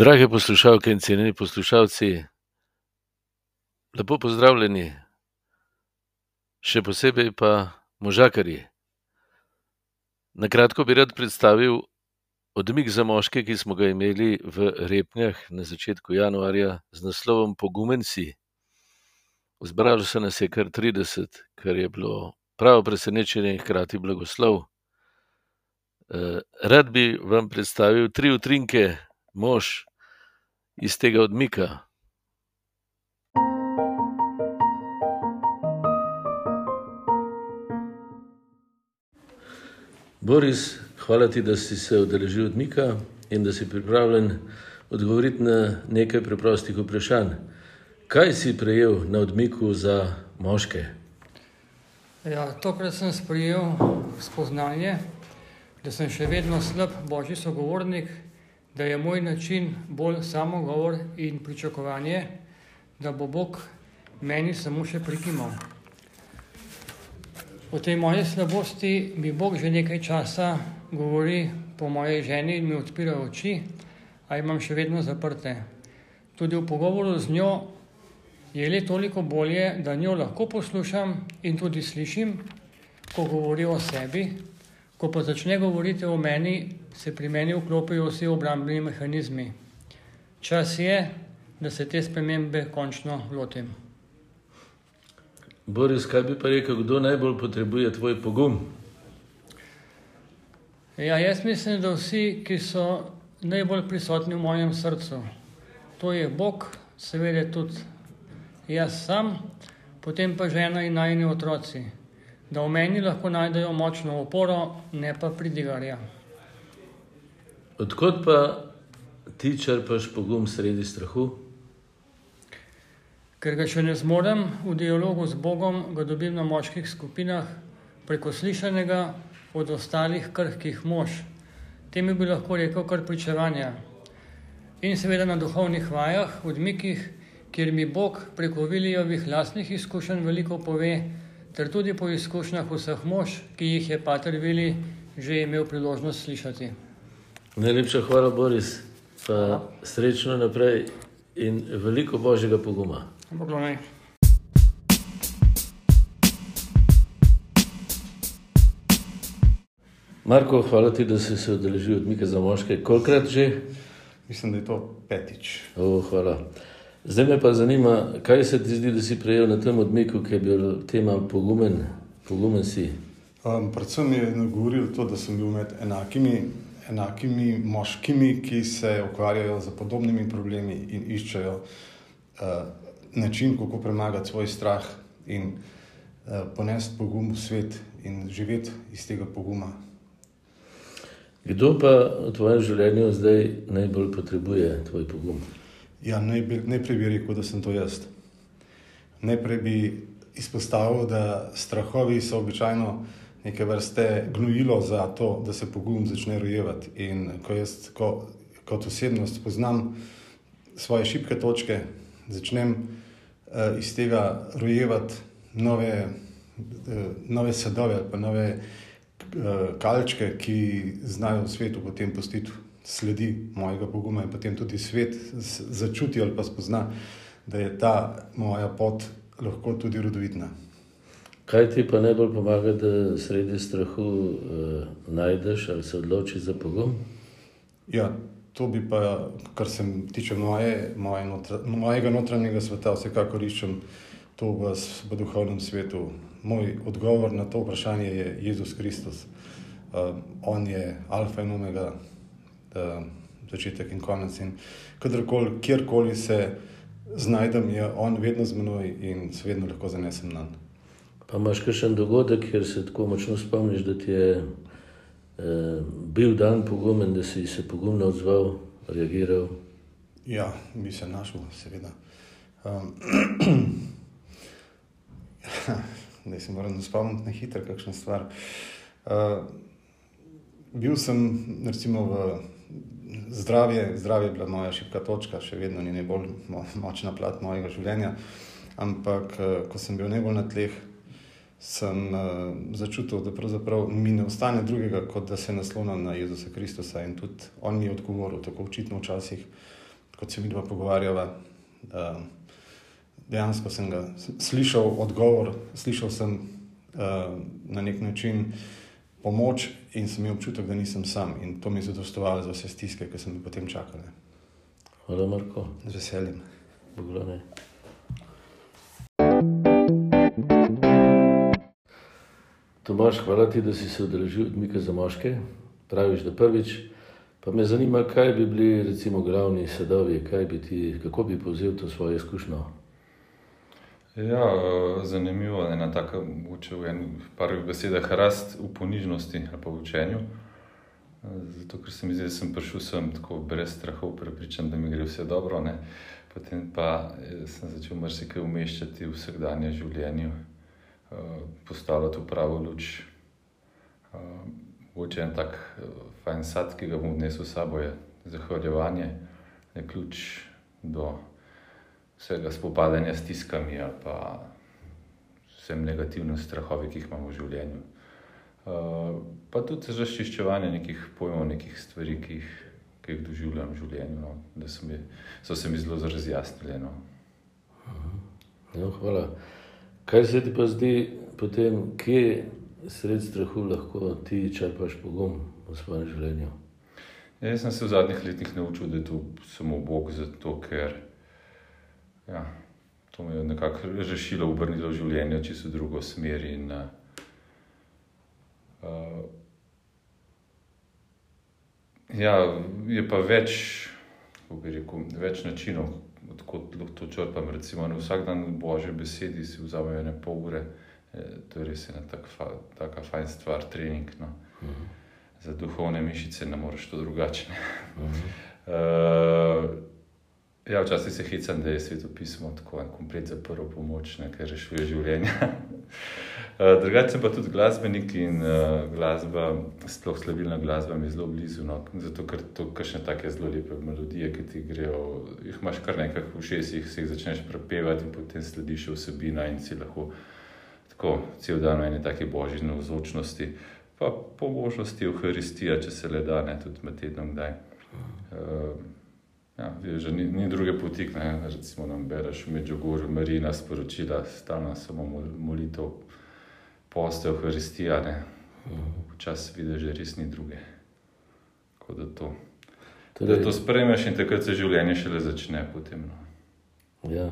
Drage poslušalke in cenjeni poslušalci, lepo pozdravljeni, še posebej pa možakarji. Na kratko bi rad predstavil odmik za moške, ki smo ga imeli v Repnjah na začetku januarja z naslovom Pogumen si. Zbralo se nas je kar trideset, kar je bilo pravo presenečenje in hkrati blagoslov. rad bi vam predstavil tri utrinke mož iz tega odmika. Boris, hvala ti, da si se udeležil odmika in da si pripravljen odgovoriti na nekaj preprostih vprašanj. Kaj si prejel na odmiku za moške? Ja, tokrat sem sprejel spoznanje, da sem še vedno slab božji sogovornik, da je moj način bolj samogovor in pričakovanje, da bo Bog meni samo še prikimal. O tej moji slabosti mi Bog že nekaj časa govori po moji ženi in mi odpira oči, a imam še vedno zaprte. Tudi v pogovoru z njo je le toliko bolje, da njo lahko poslušam in tudi slišim, ko govori o sebi, ko pa začne govoriti o meni, se pri meni vklopijo vsi obrambni mehanizmi. Čas je, da se te spremembe končno lotim. Boris, kaj bi pa rekel, kdo najbolj potrebuje tvoj pogum? Ja, jaz mislim, da vsi, ki so najbolj prisotni v mojem srcu. To je Bog, seveda tudi jaz sam, potem pa žena in najini otroci. Da v meni lahko najdejo močno oporo, ne pa pridigarja. Od kod pa ti črpaš pogum sredi strahu? Ker ga še ne zmorem v dialogu z Bogom, ga dobim na moških skupinah preko slišanega od ostalih krhkih mož. Temu bi lahko rekel kar pričevanja. In seveda na duhovnih vajah, odmikih, kjer mi Bog preko Vilijovih lastnih izkušenj veliko pove ter tudi po izkušnjah vseh mož, ki jih je pater Vilij že imel priložnost slišati. Najlepša hvala, Boris, pa srečno naprej in veliko božjega poguma. Bog daj. Marko, hvala ti, da si se udeležil odmika za moške. Kolikokrat že? Mislim, da je to petič. hvala. Zdaj me pa zanima, kaj se ti zdi, da si prejel na tem odmiku, ke je bil tema pogumen, pogumen si? predvsem me je nagovorilo to, da sem bil med enakimi, enakimi moškimi, ki se ukvarjajo s podobnimi problemi in iščejo, način, kako premagati svoj strah in, ponesti pogum v svet in živeti iz tega poguma. Kdo pa v tvojem življenju zdaj najbolj potrebuje tvoj pogum? Ja, najprej bi rekel, da sem to jaz. Najprej bi izpostavil, da strahovi so običajno neke vrste gnojilo za to, da se pogum začne rojevati. In ko jaz, ko kot osebnost spoznam svoje šibke točke, začnem, iz tega rojevati nove, nove sadove ali pa nove, kalčke, ki znajo svetu potem pustiti sledi mojega poguma in potem tudi svet začuti ali pa spozna, da je ta moja pot lahko tudi rodovitna. Kaj ti pa najbolj pomaga, da sredi strahu, najdeš ali se odločiš za pogum? Ja, to bi pa, kar se tiče moje, moje mojega notranjega sveta, vsekakor iščem to v v duhovnem svetu. Moj odgovor na to vprašanje je Jezus Kristus. on je alfa in omega, začetek in konec in kadarkoli, kjerkoli se znajdem, je on vedno z menoj in se vedno lahko zanesem nanj. Pa imaš kakšen dogodek, kjer se tako močno spomniš, da ti je, bil dan pogumen, da si se pogumno odzval, reagiral? Ja, bi se našel, seveda. zdaj se moram spomniti na hitro kakšno stvar. bil sem recimo v, zdravje, zdravje je bila moja šibka točka, še vedno ni najbolj močna plat mojega življenja. Ampak, ko sem bil najbolj na tleh, sem, začutil, da pravzaprav mi ne ostane drugega, kot da se naslonim na Jezusa Kristusa in tudi on mi je odgovoril, tako očitno včasih kot se mi dva pogovarjava, uh, dejansko sem ga slišal, odgovor, slišal sem na nek način pomoč in sem imel občutek, da nisem sam. In to mi je zadostovalo za vse stiske, ki sem jih potem čakal. Hvala, Marko. Z veseljem. Boglane. Tomaš, hvala ti, da si se udeležil odmika za moške. Praviš, da prvič. Pa me zanima, kaj bi bili recimo glavni sadovi, bi ti, kako bi povzel to svojo izkušnjo. Ja, zanimivo je ena taka, mogoče v enih parih besedah, rast v ponižnosti ali pa v učenju. Zato, ker se mi zdi, da sem prišel sem tako brez strahov, prepričan, da mi gre vse dobro. Ne? Potem pa eh, sem začel marsikaj umeščati v vsakdanje življenje, postavljati v pravo luč. Mogoče en tak fajn sad, ki ga bom odnesel s sabo, je zahvaljevanje, je ključ do vsega spopadanja s stiskami ali pa vsem negativnim strahovi, ki jih imamo v življenju. Uh, pa tudi zaščiščevanje nekih pojmov, nekih stvari, ki jih ki jih doživljam v življenju, no, da so, mi, so se mi zelo razjasnili. No. No, hvala. Kaj se ti pa zdi, potem, kje sred strahu lahko ti črpaš pogum v svojem življenju? Ja, jaz sem se v zadnjih letih naučil, da je to samo Bog, zato ker ja, to me je nekako rešilo, obrnilo življenje čisto v drugo smer. In, uh, Ja, je pa več, rekel, več načinov, kot lahko to črpam. Recimo, vsak dan v božji besedi si vzamem ene pol ure, e, to je res ena taka, taka fajn stvar, trening. No. Uh mhm. -huh. Za duhovne mišice ne moreš to drugače. Uh -huh. uh, ja, včasih se hecam, da je sveto pismo tako en komplet za prvo pomoč, nekaj rešuje življenje. Eh, drugače pa tudi glasbenik in uh, glasba, sploh slabilna glasba, mi je zelo blizu. No, zato, ker to kašne take zelo lepe melodije, ki ti grejo, jih imaš kar nekaj v šestih, se jih začneš prepevati in potem slediš vsebina in si lahko tako cel dan v eni taki božji navzočnosti. Pa po možnosti Euharistija, če se le da, ne tudi med tednom kdaj. Uh, ja, že ni, ni druge poti, ne, recimo nam bereš v Međugorju, Marina sporočila, stalno samo molitev poste Euharistija, ne. Včasih vidiš, da res ni druge. Tako da to, torej, da to spremeš in takrat se življenje šele začne potem. No. Ja,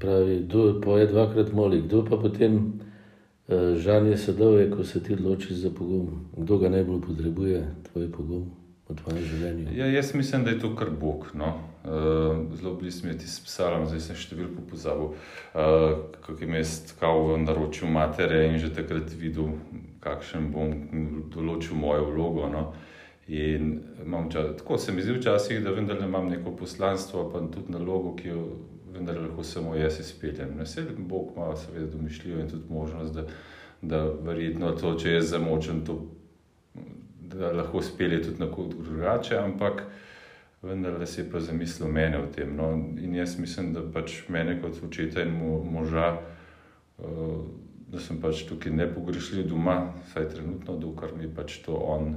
pravi, kdo poje dvakrat moli, kdo pa potem uh, žanje sadove, ko se ti odločiš za pogum, kdo ga najbolj potrebuje, tvoj pogum v tvojem življenju? Ja, jaz mislim, da je to kar Bog. No? Uh, zelo blizu mi je ti psalm, zdaj sem številko pozabil, uh, kako je mest kao v naročju matere in že takrat videl, kakšen bom določil mojo vlogo. No? In čas, tako se mi zdi včasih, da vendar imam neko poslanstvo, pa tudi nalogo, ki jo vendar lahko samo jaz izpeljem. Vse Bog ima seveda domišljijo in tudi možnost, da, da verjetno to, če jaz zamočem, to da lahko spelje tudi na kot drugače, ampak vendar se je pa zamislil mene v tem. No, in jaz mislim, da pač mene kot očeta in mo, moža, uh, da sem pač tukaj ne pogrešil doma, saj trenutno, dokler mi pač to on.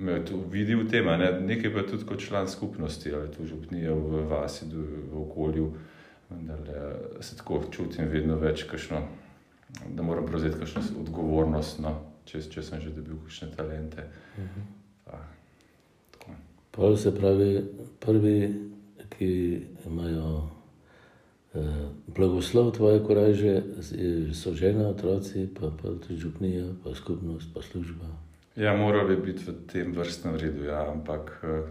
Me je videl v tem, ne? nekaj pa tudi kot član skupnosti, ali to župnije v vasi, v okolju, vendar se tako čutim vedno več, kašno, da moram prevzeti kakšno odgovornost. No? Če, če sem že dobil kakšne talente. Prav se pravi, prvi, ki imajo eh, blagoslov tvoje koraže, so žena, otroci, pa, pa tudi župnija, pa skupnost, pa služba. Ja, morali bi biti v tem vrstnem redu, ja, ampak eh,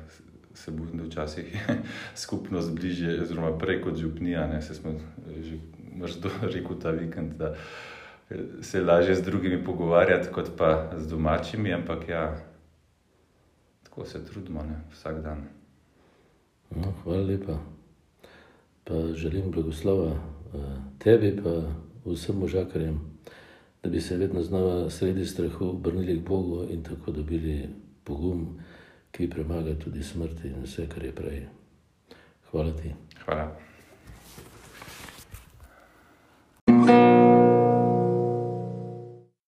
se bojim, da včasih je skupnost bliže, oziroma prej kot župnija, ne se smo že mrzdo rekel ta vikend. Da, se lažje z drugimi pogovarjati, kot pa z domačimi, ampak ja, tako se trudimo ne, vsak dan. No, hvala lepa. Pa želim blagoslova eh, tebi, pa vsem možakarjem, da bi se vedno znova sredi strahu obrnili k Bogu in tako dobili pogum, ki premaga tudi smrt in vse, kar je prej. Hvala ti. Hvala.